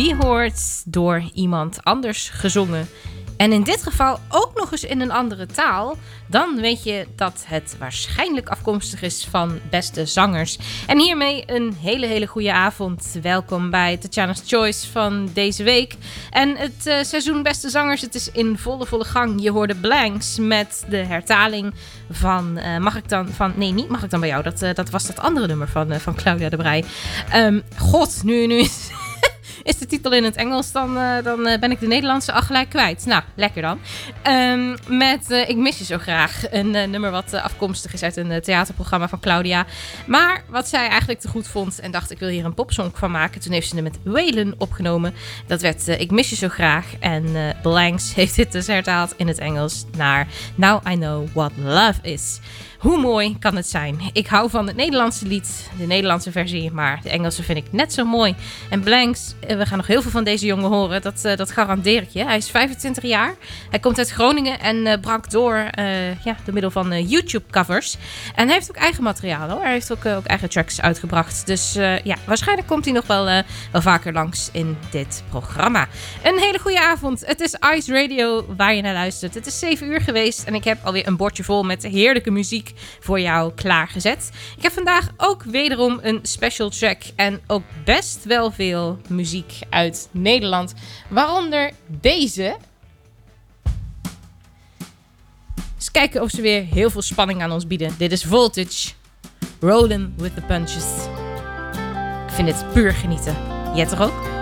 Melodie hoort door iemand anders gezongen. En in dit geval ook nog eens in een andere taal. Dan weet je dat het waarschijnlijk afkomstig is van beste zangers. En hiermee een hele, hele goede avond. Welkom bij Tatjana's Choice van deze week. En het eh, seizoen Beste Zangers, het is in volle, volle gang. Je hoorde Blanks met de hertaling van... eh, mag ik dan... Van, nee, niet mag ik dan bij jou. Dat, eh, dat was dat andere nummer van, van Claudia de Brij. Ehm, God, nu, nu is... Is de titel in het Engels, dan, eh, dan eh, ben ik de Nederlandse al gelijk kwijt. Nou, lekker dan. Ehm, met eh, Ik mis je zo graag. Een nummer wat afkomstig is uit een theaterprogramma van Claudia. Maar wat zij eigenlijk te goed vond en dacht ik wil hier een popsong van maken. Toen heeft ze hem met Waylon opgenomen. Dat werd Ik mis je zo graag. En Blanks heeft dit dus hertaald in het Engels naar Now I Know What Love Is. Hoe mooi kan het zijn? Ik hou van het Nederlandse lied, de Nederlandse versie, maar de Engelse vind ik net zo mooi. En Blanks, eh, we gaan nog heel veel van deze jongen horen, dat, eh, dat garandeer ik je. Hij is 25 jaar, hij komt uit Groningen en eh, brak door ja, door middel van YouTube-covers. En hij heeft ook eigen materiaal hoor, hij heeft ook, ook eigen tracks uitgebracht. Dus ja, waarschijnlijk komt hij nog wel, wel vaker langs in dit programma. Een hele goede avond, het is Ice Radio waar je naar luistert. Het is 7 uur geweest en ik heb alweer een bordje vol met heerlijke voor jou klaargezet. Ik heb vandaag ook wederom een special track en ook best wel veel muziek uit Nederland. Waaronder deze. Eens kijken of ze weer heel veel spanning aan ons bieden. Dit is Voltage. Rolling with the punches. Ik vind het puur genieten. Jij toch ook?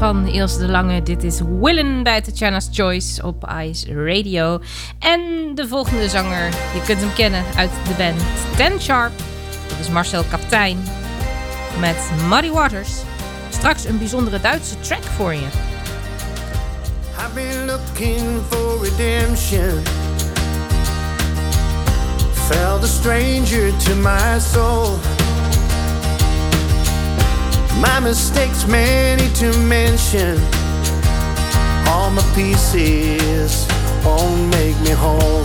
Van Ilse de Lange. Dit is Willen bij Tatjana's Choice op Ice Radio. En de volgende zanger, je kunt hem kennen uit de band Ten Sharp. Dit is Marcel Kaptein met Muddy Waters. Straks een bijzondere Duitse track voor je. Been looking for redemption. A stranger to my soul. My mistakes, many to mention. All my pieces won't make me whole.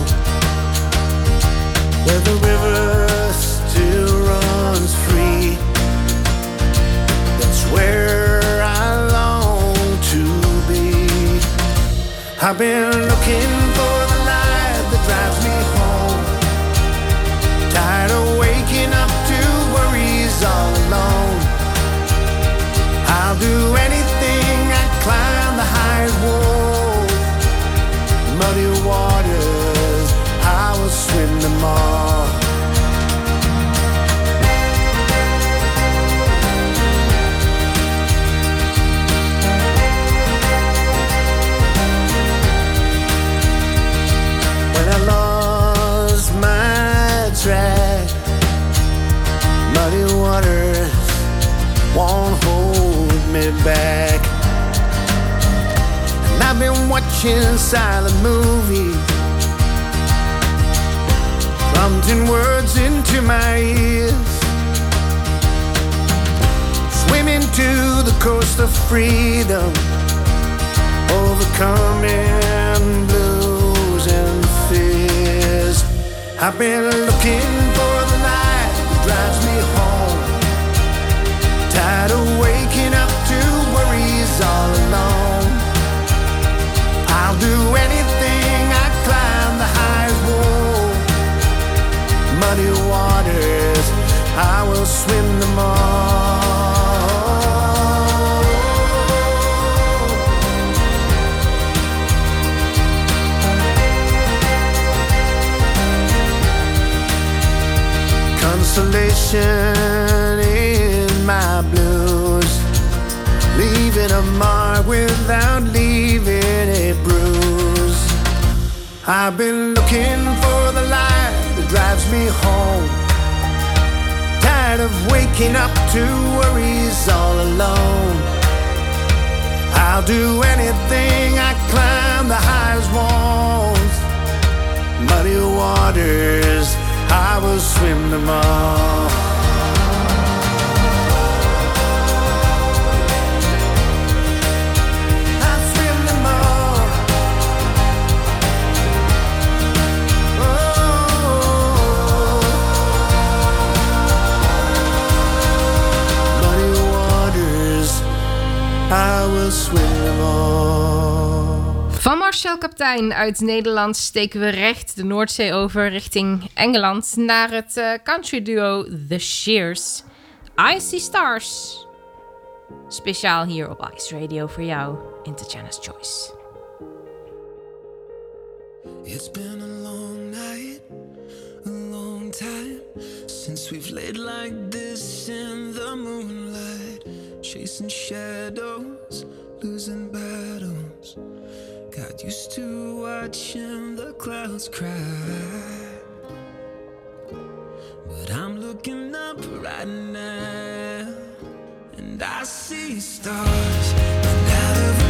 Where the river still runs free. That's where I long to be. I've been looking for the light that drives me home. Tired of waking up Do anything, I climb the highest walls. Muddy waters, I will swim them all. Van Marcel Kaptein uit Nederland steken we recht de Noordzee over richting Engeland naar het eh, country duo The Shears. I See Stars. Speciaal hier op Ice Radio voor jou in Tatjana's Choice. It's been a long night, a long time since we've laid like this in the moonlight, chasing shadows, losing battles. Got used to watching the clouds cry. But I'm looking up right now, and I see stars.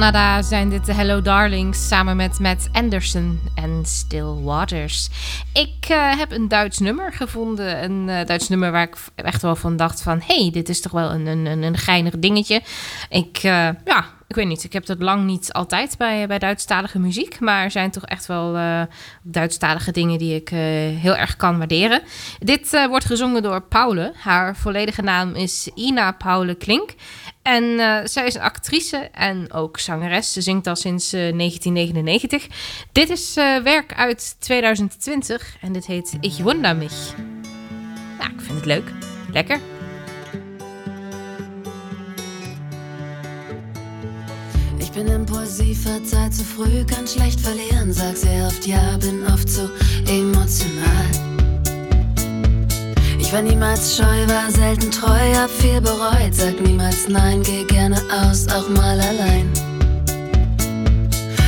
Canada zijn dit de Hello Darlings samen met Matt Anderson en Still Waters. Ik eh, heb een Duits nummer gevonden. Een eh, Duits nummer waar ik echt wel van dacht van... hé, hey, dit is toch wel een, een, een, geinig dingetje. Ik, eh, ja, ik weet niet. Ik heb dat lang niet altijd bij, bij Duitsstalige muziek. Maar er zijn toch echt wel Duitsstalige dingen die ik heel erg kan waarderen. Dit wordt gezongen door Paule. Haar volledige naam is Ina Paule Klink. En eh, zij is een actrice en ook zangeres. Ze zingt al sinds eh, 1999. Dit is eh, werk uit 2020 en dit heet Ich Wunder mich. Ja, ik vind het leuk. Lekker. Ich bin impulsiv, verzeiht zu früh, kann schlecht verlieren. Sag sehr oft ja, bin oft so emotional. Ich war niemals scheu, war selten treu, hab viel bereut. Sag niemals nein, geh gerne aus, auch mal allein.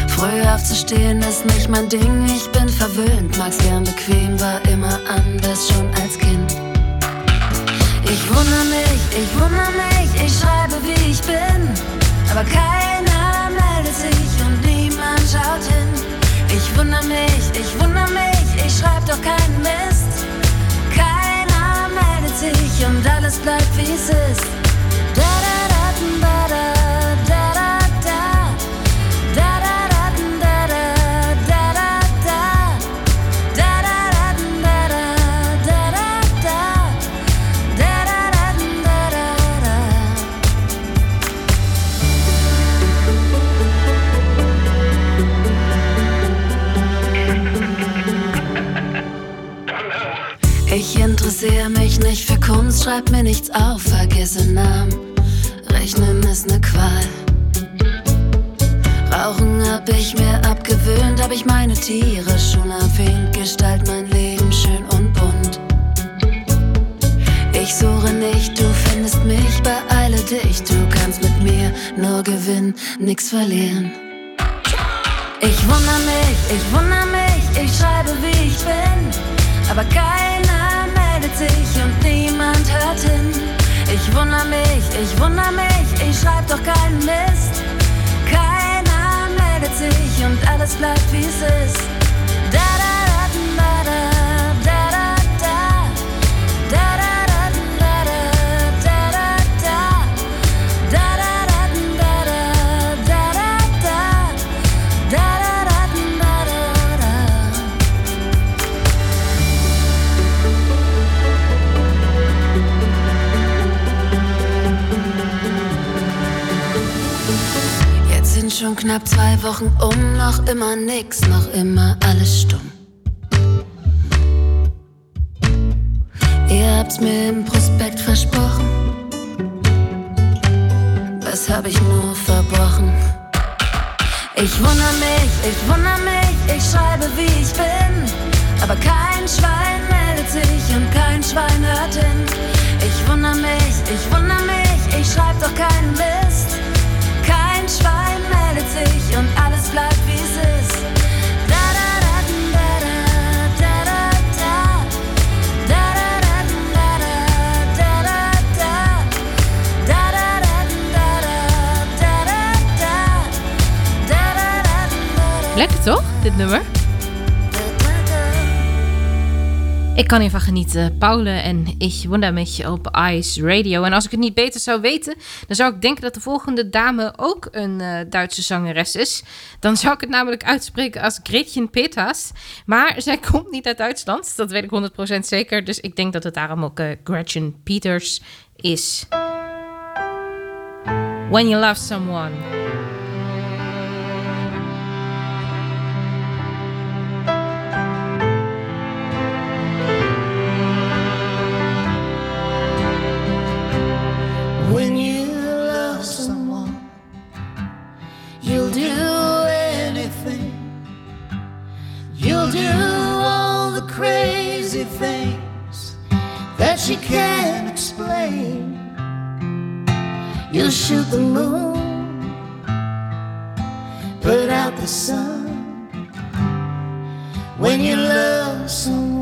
Früh aufzustehen ist nicht mein Ding, ich bin verwöhnt. Mag's gern bequem, war immer anders schon als Kind. Ich wundere mich, ich wundere mich, ich schreibe wie und alles bleibt wie es ist. Schreib mir nichts auf, vergesse Namen. Rechnen ist ne Qual. Rauchen hab ich mir abgewöhnt, hab ich meine Tiere schon erwähnt. Gestalt mein Leben schön und bunt. Ich suche nicht, du findest mich, beeile dich. Du kannst mit mir nur gewinnen, nix verlieren. Ich wundere mich, ich wundere mich, ich schreibe wie ich bin. Aber keiner meldet sich und niemand hört hin. Ich wundere mich, ich wundere mich, ich schreib doch keinen Mist. Keiner meldet sich und alles bleibt wie es ist. Da da schon knapp zwei Wochen um, noch immer nix, noch immer alles stumm. Ihr habt's mir im Prospekt versprochen. Was hab ich nur verbrochen? Ich wundere mich, ich wundere mich, ich schreibe wie ich bin. Aber kein Schwein meldet sich und kein Schwein hört hin. Ich wundere mich, ich wundere mich, ich schreib doch keinen Mist sich und alles bleibt wie es ist. Da, da, da, da, da, da, da, da, da. Lekker toch, dit nummer? Ik kan hiervan genieten. Paule en ik wonder met je op Ice Radio. En als ik het niet beter zou weten, dan zou ik denken dat de volgende dame ook een eh, Duitse zangeres is. Dan zou ik het namelijk uitspreken als Gretchen Peters. Maar zij komt niet uit Duitsland, dat weet ik 100% zeker. Dus ik denk dat het daarom ook eh, Gretchen Peters is. When you love someone. Crazy things that she can't explain. You'll shoot the moon, put out the sun. When you love someone.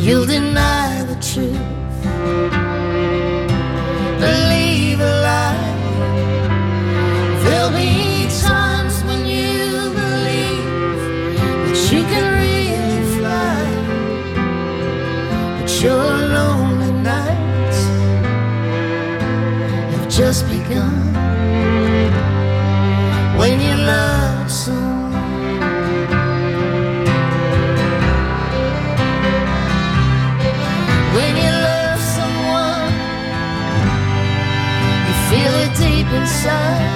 You'll deny the truth, sun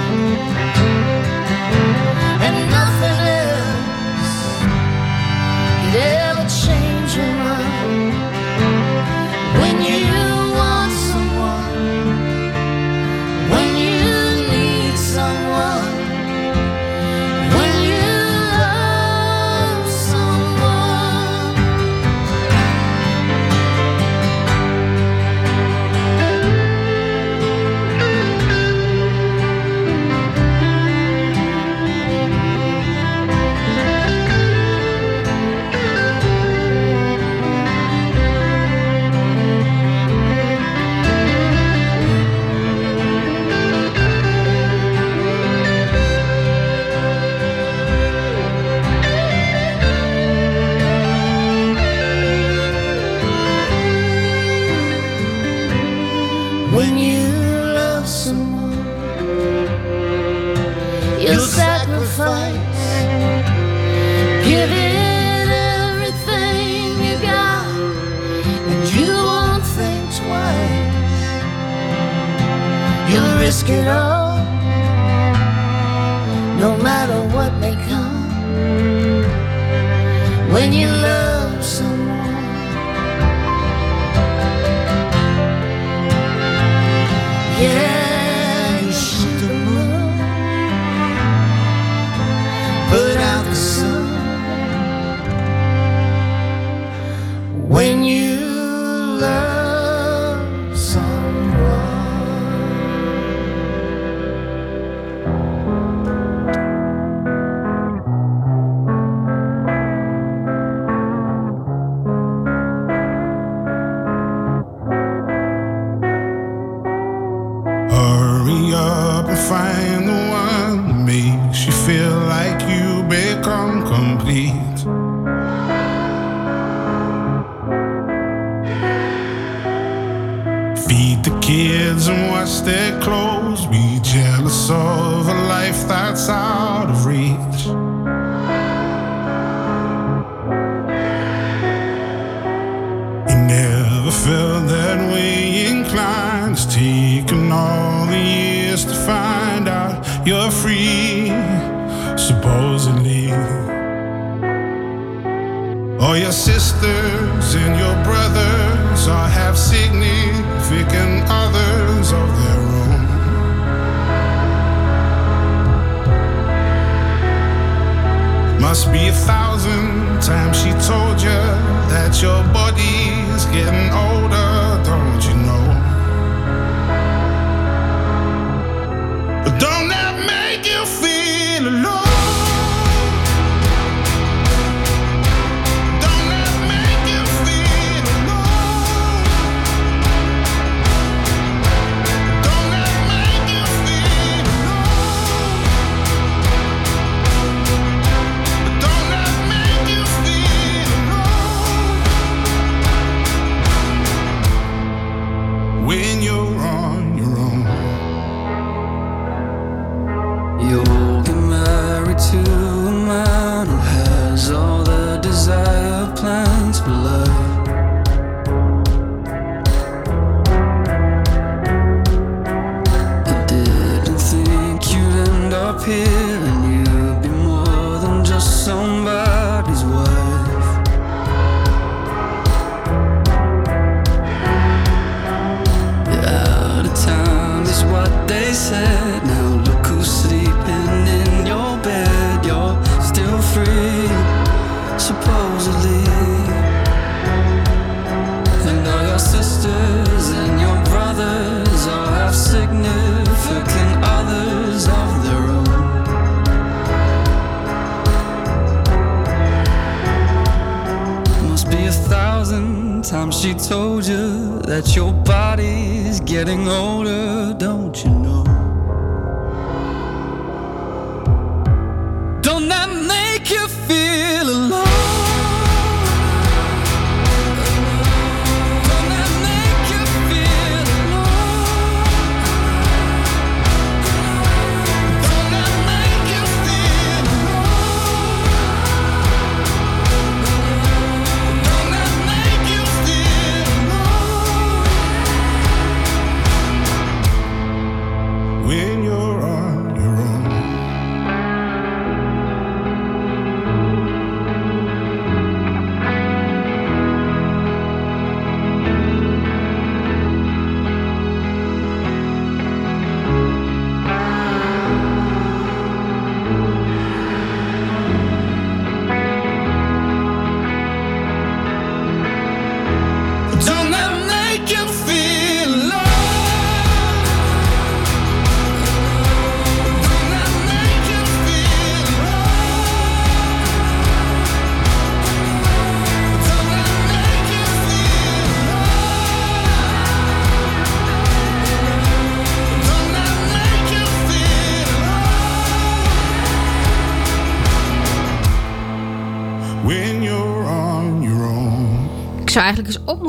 Everything you got, and you won't think twice. You'll risk it all, no matter what may come. When you love.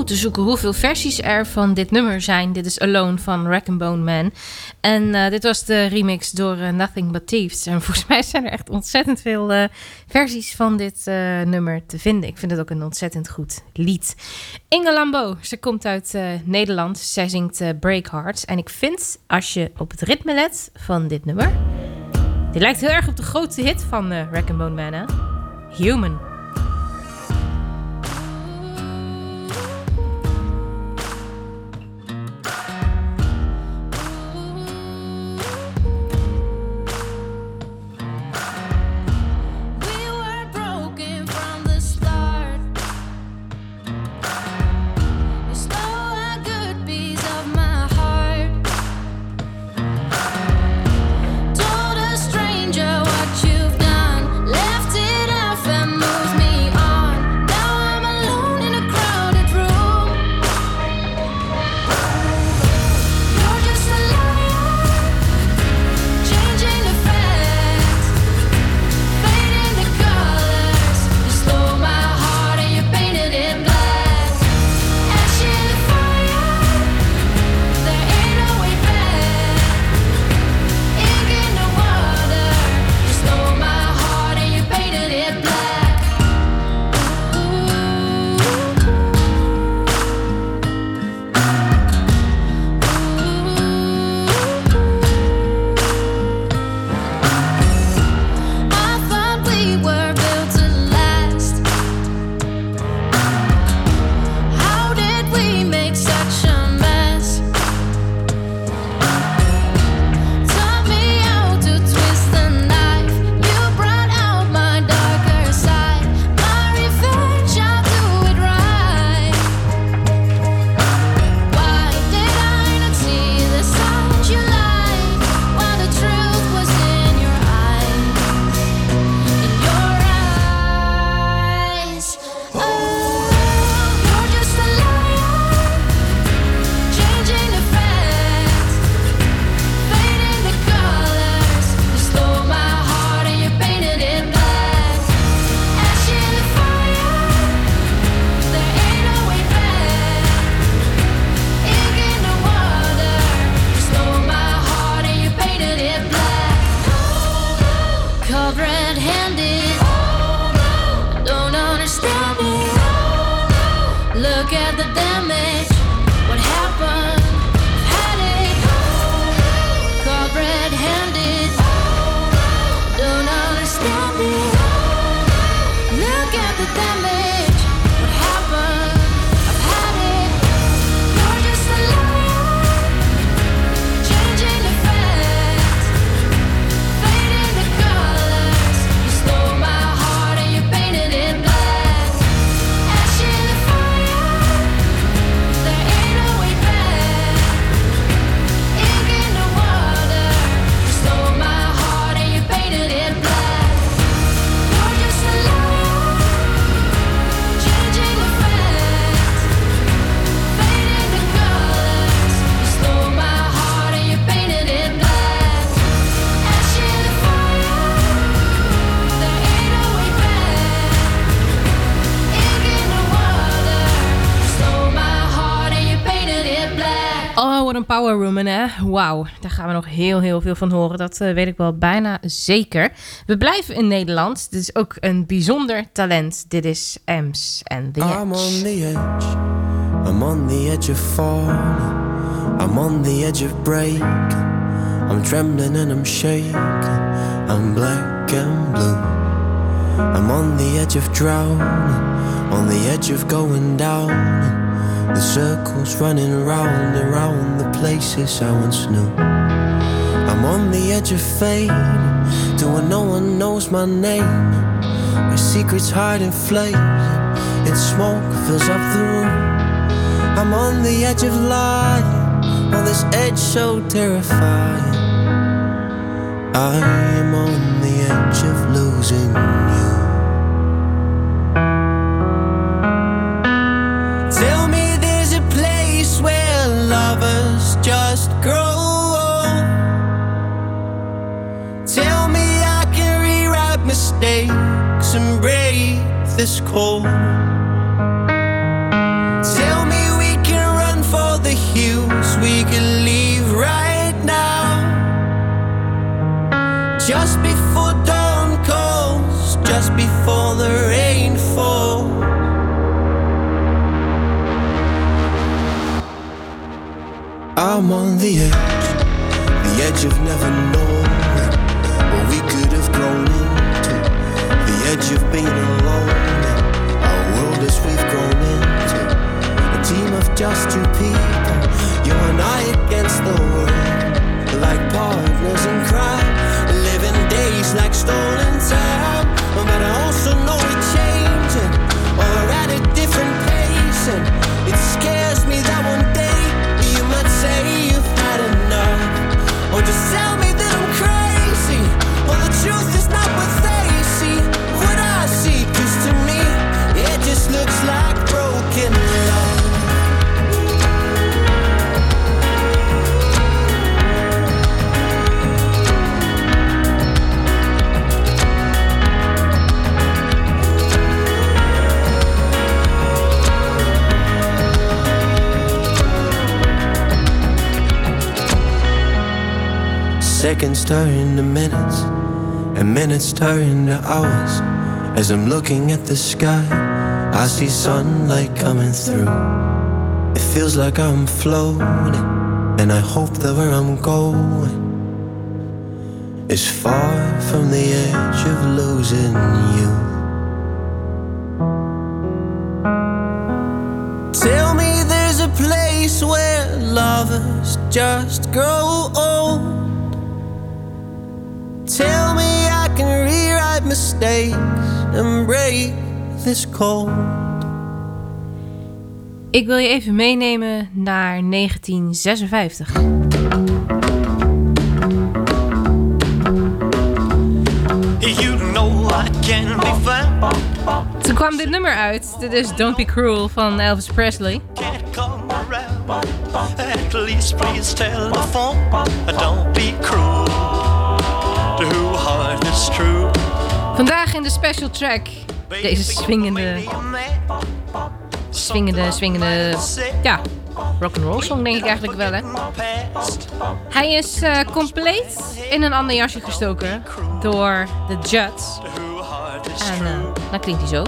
Moeten zoeken hoeveel versies er van dit nummer zijn. Dit is Alone van Rack and Bone Man. En eh, dit was de remix door eh, Nothing But Thieves. En volgens mij zijn er echt ontzettend veel eh, versies van dit nummer te vinden. Ik vind het ook een ontzettend goed lied. Inge Lambo, ze komt uit Nederland. Zij zingt Break Hearts. En ik vind, als je op het ritme let van dit nummer... Die lijkt heel erg op de grote hit van Rack and Bone Man, hè? Human. Power woman, hè? Wauw, daar gaan we nog heel, heel veel van horen. Dat eh, weet ik wel bijna zeker. We blijven in Nederland. Dit is ook een bijzonder talent. Dit is Ems en The I'm Edge. on the edge. I'm on the edge of falling. I'm on the edge of break. I'm trembling and I'm shaking. I'm black and blue. I'm on the edge of drowning. On the edge of going down. The circles running round and round the places I once knew. I'm on the edge of fade. To where no one knows my name. My secrets hide in flames. Its smoke fills up the room. I'm on the edge of lying, on this edge so terrifying. I am on the edge of losing you. This cold. I'm on the edge, the edge of never knowing what we could have grown into, the edge of being alone. Our world as we've grown into. A team of just two people, you and I against the world, like partners in crime, living days like stolen time. But I also know we're changing, or at a different pace, and it scares me that Seconds turn to minutes, and minutes turn to hours. As I'm looking at the sky, I see sunlight coming through. It feels like I'm floating, and I hope that where I'm going is far from the edge of losing you. Tell me there's a place where lovers just grow old. Tell me I can rewrite mistakes and break this cold. Ik wil je even meenemen naar 1956. You know I can be found. Toen kwam dit nummer uit. Dit is Don't Be Cruel van Elvis Presley. At least please tell the phone. Don't be cruel to heart that's true. Vandaag in de special track. Deze swingende... Swingende, swingende... Ja, rock'n'roll song denk ik eigenlijk wel, hè. Hij is eh, compleet in een ander jasje gestoken door de Judds. En eh, dan klinkt hij zo.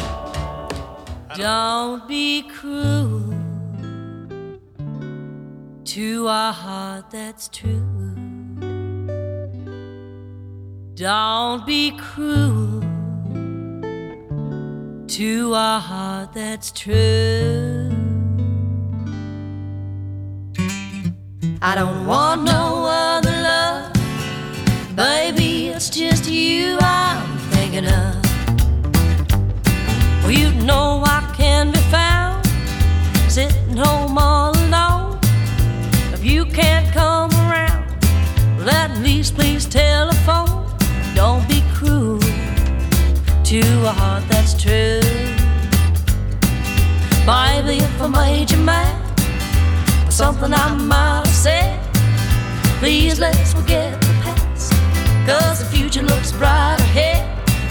Don't be cruel to a heart that's true. Don't be cruel to a heart that's true. I don't want no other love, baby. It's just you I'm thinking of. Well, you know I can be found sitting home all alone. If you can't come around, well, at least please telephone. Don't be cruel to a heart that's true. I made you mad for something I might have said, please let's forget the past. Cause the future looks bright ahead.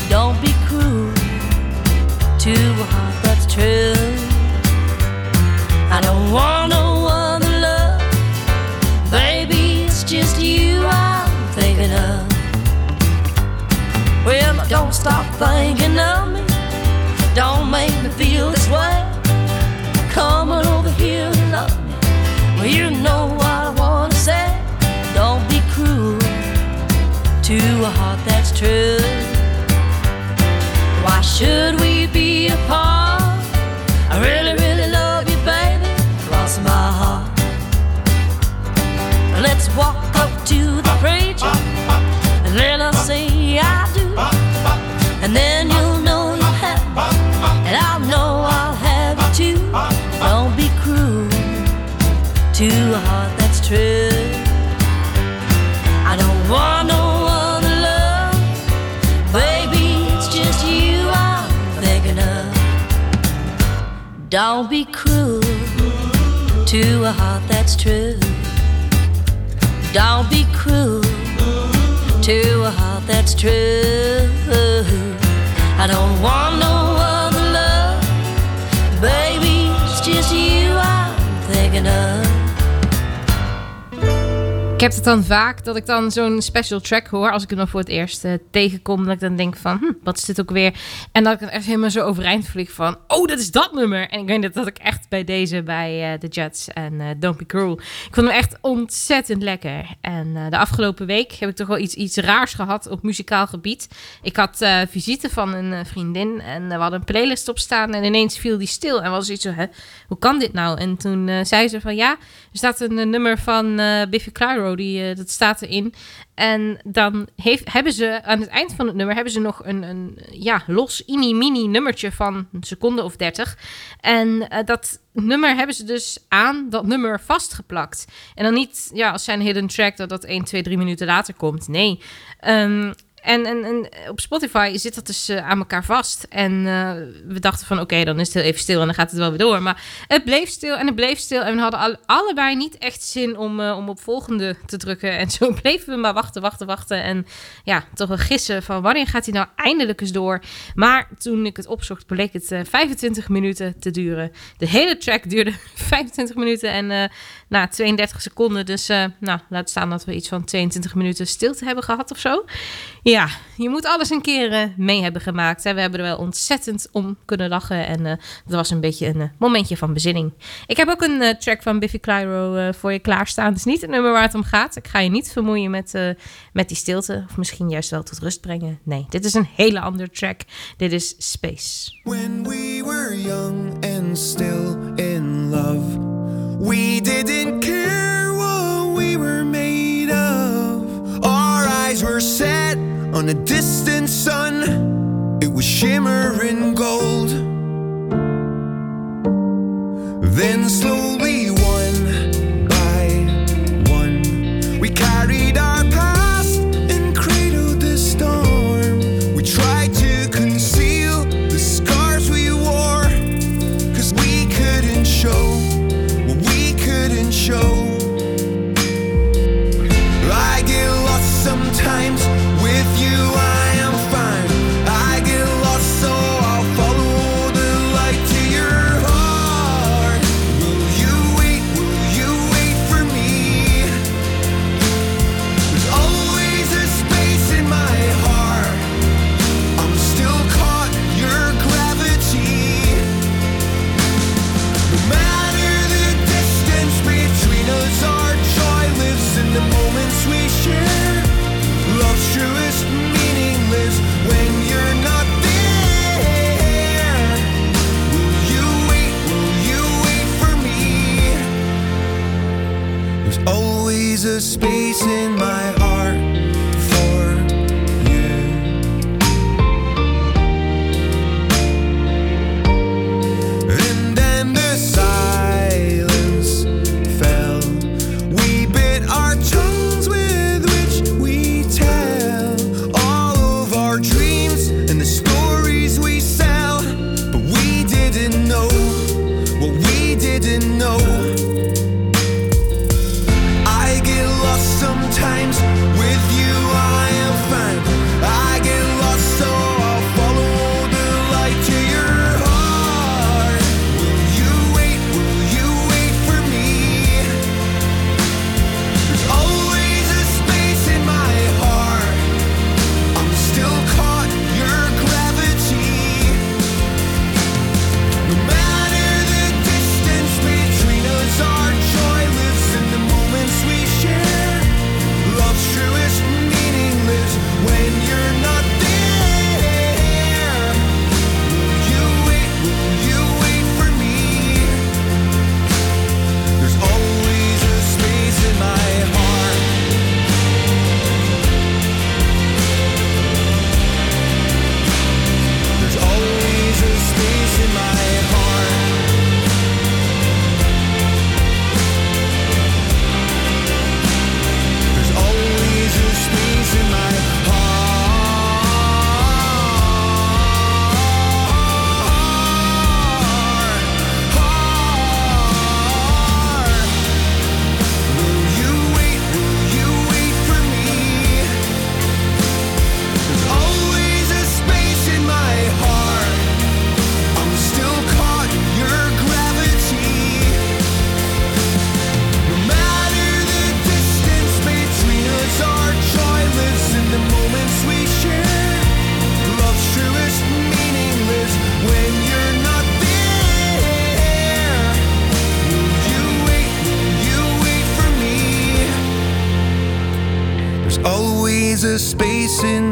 Don't be cruel to a heart that's true. I don't want no other love, baby. It's just you I'm thinking of. Well, don't stop thinking of me. Don't make me feel this way. Come on over here and love me. Well, you know what I wanna say. Don't be cruel to a heart that's true. Why should Don't be cruel to a heart that's true. Don't be cruel to a heart that's true. I don't want no other Ik heb het dan vaak dat ik dan zo'n special track hoor. Als ik hem dan voor het eerst eh, tegenkom. Dat ik dan denk van, hm, wat is dit ook weer? En dat ik dan echt helemaal zo overeind vlieg van, oh, dat is dat nummer. En ik weet dat, dat ik echt bij deze, bij The Judds en eh, Don't Be Cruel. Ik vond hem echt ontzettend lekker. En eh, de afgelopen week heb ik toch wel iets, iets raars gehad op muzikaal gebied. Ik had eh, visite van een eh, vriendin en we hadden een playlist op staan. En ineens viel die stil. En was iets zo, hè, hoe kan dit nou? En toen eh, zei ze van, ja, er staat een, eh, nummer van eh, Biffy Clyro, die, eh, dat staat erin. En dan heeft, hebben ze aan het eind van het nummer hebben ze nog een, een ja, los mini-mini nummertje van een seconde of dertig. En eh, dat nummer hebben ze dus aan dat nummer vastgeplakt. En dan niet ja, als zijn hidden track dat dat 1, 2, 3 minuten later komt. Nee. Ehm, en, en, en op Spotify zit dat dus eh, aan elkaar vast. En eh, we dachten van oké, dan is het heel even stil en dan gaat het wel weer door. Maar het bleef stil en het bleef stil. En we hadden al- allebei niet echt zin om, eh, om op volgende te drukken. En zo bleven we maar wachten, wachten, wachten. En ja, toch wel gissen van wanneer gaat hij nou eindelijk eens door. Maar toen ik het opzocht, bleek het eh, 25 minuten te duren. De hele track duurde 25 minuten en na 32 seconden. Dus nou, laat staan dat we iets van 22 minuten stilte hebben gehad of zo. Ja, je moet alles een keer eh, mee hebben gemaakt. Hè. We hebben er wel ontzettend om kunnen lachen. En eh dat was een beetje een eh, momentje van bezinning. Ik heb ook een track van Biffy Clyro voor je klaarstaan. Het is niet het nummer waar het om gaat. Ik ga je niet vermoeien met, met die stilte. Of misschien juist wel tot rust brengen. Nee, dit is een hele andere track. Dit is Space. When we were young and still in love, we didn't a distant sun, it was shimmering gold. Then slowly, space in my heart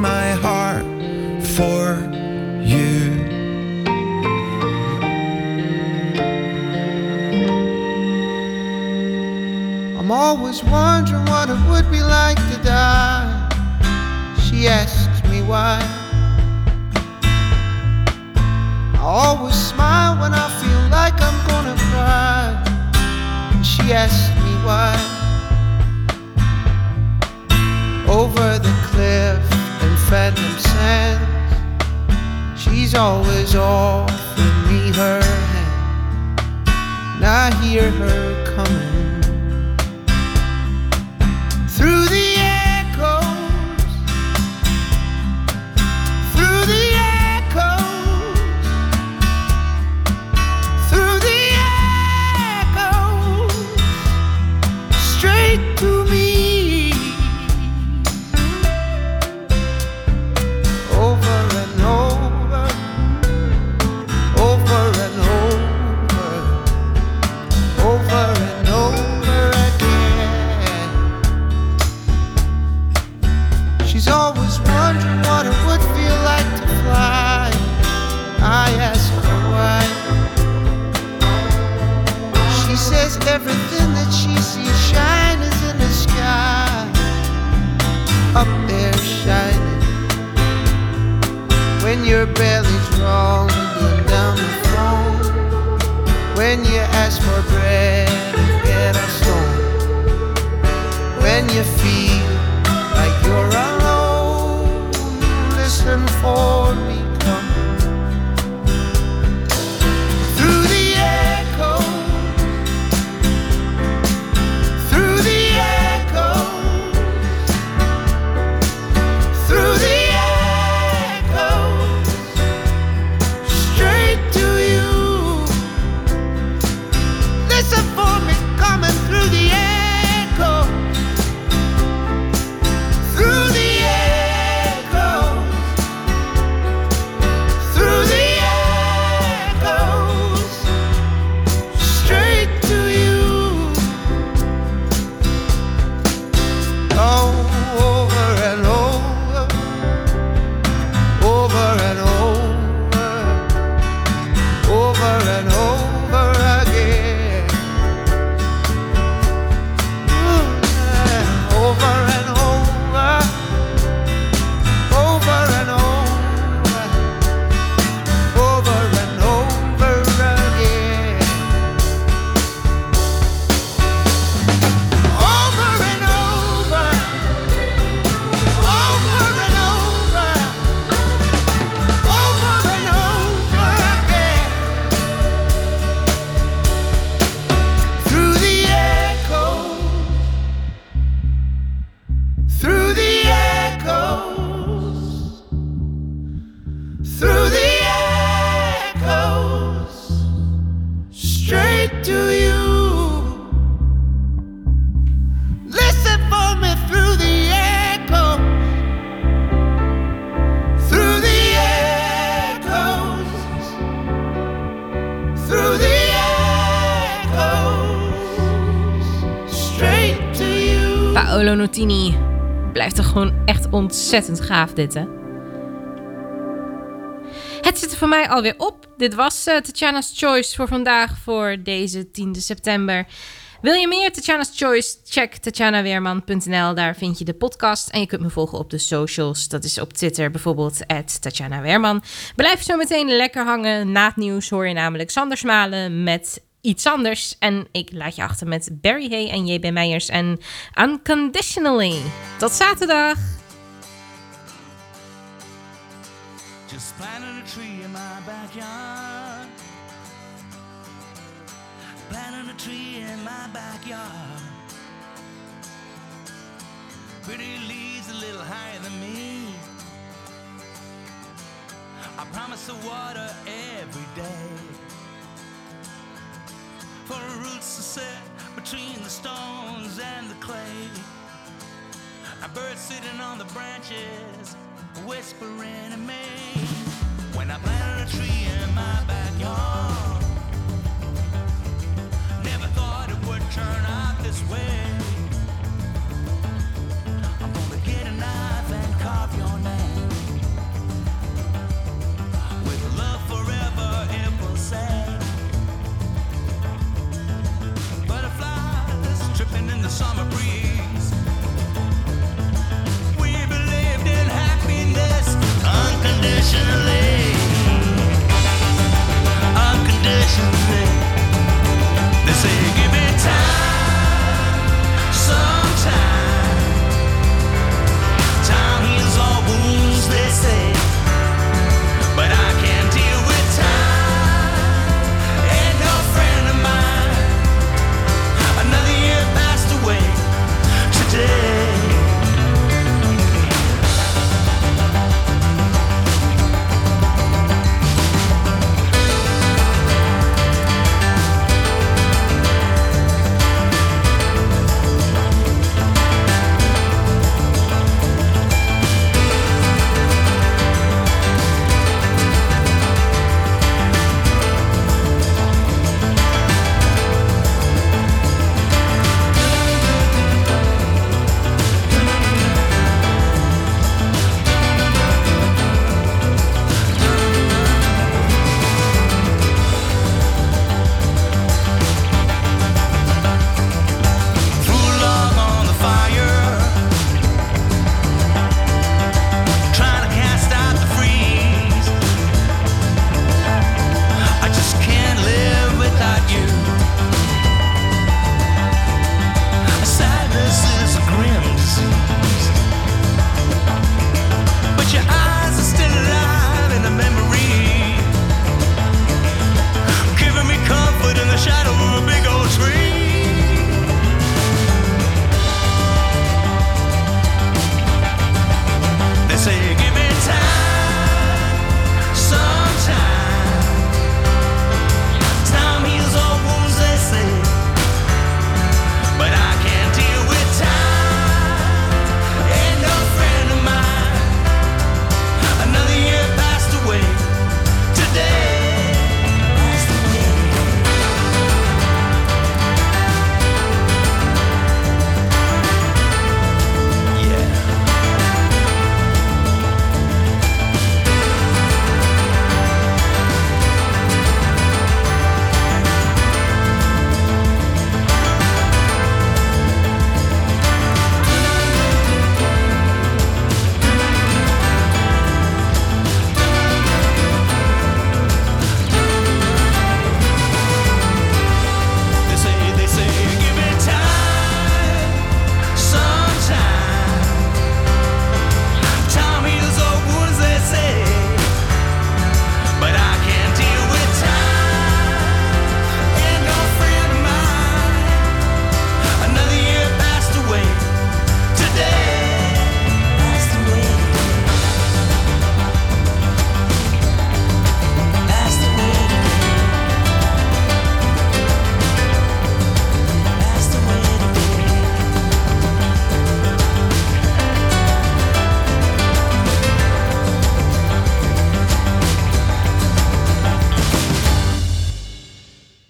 my heart for you. I'm always wondering what it would be like to die. She asks me why. I always smile when I feel like I'm gonna cry. She asks me why. Over the cliff phantom she's always offering me her hand. And I hear her coming gewoon echt ontzettend gaaf dit, hè? Het zit er voor mij alweer op. Dit was eh, Tatjana's Choice voor vandaag, voor deze 10 september. Wil je meer Tatjana's Choice? Check tatjanaweerman.nl. Daar vind je de podcast. En je kunt me volgen op de socials. Dat is op Twitter bijvoorbeeld, Tatjana Weerman. Blijf zo meteen lekker hangen. Na het nieuws hoor je namelijk Sander Smalen met iets anders. En ik laat je achter met Barry Hay en JB Meijers en Unconditionally. Tot zaterdag! Just planting a tree in my backyard. Planting a tree in my backyard. Pretty leaves a little higher than me. I promise to water every day. For roots to set between the stones and the clay. A bird sitting on the branches, whispering to me. When I planted a tree in my backyard.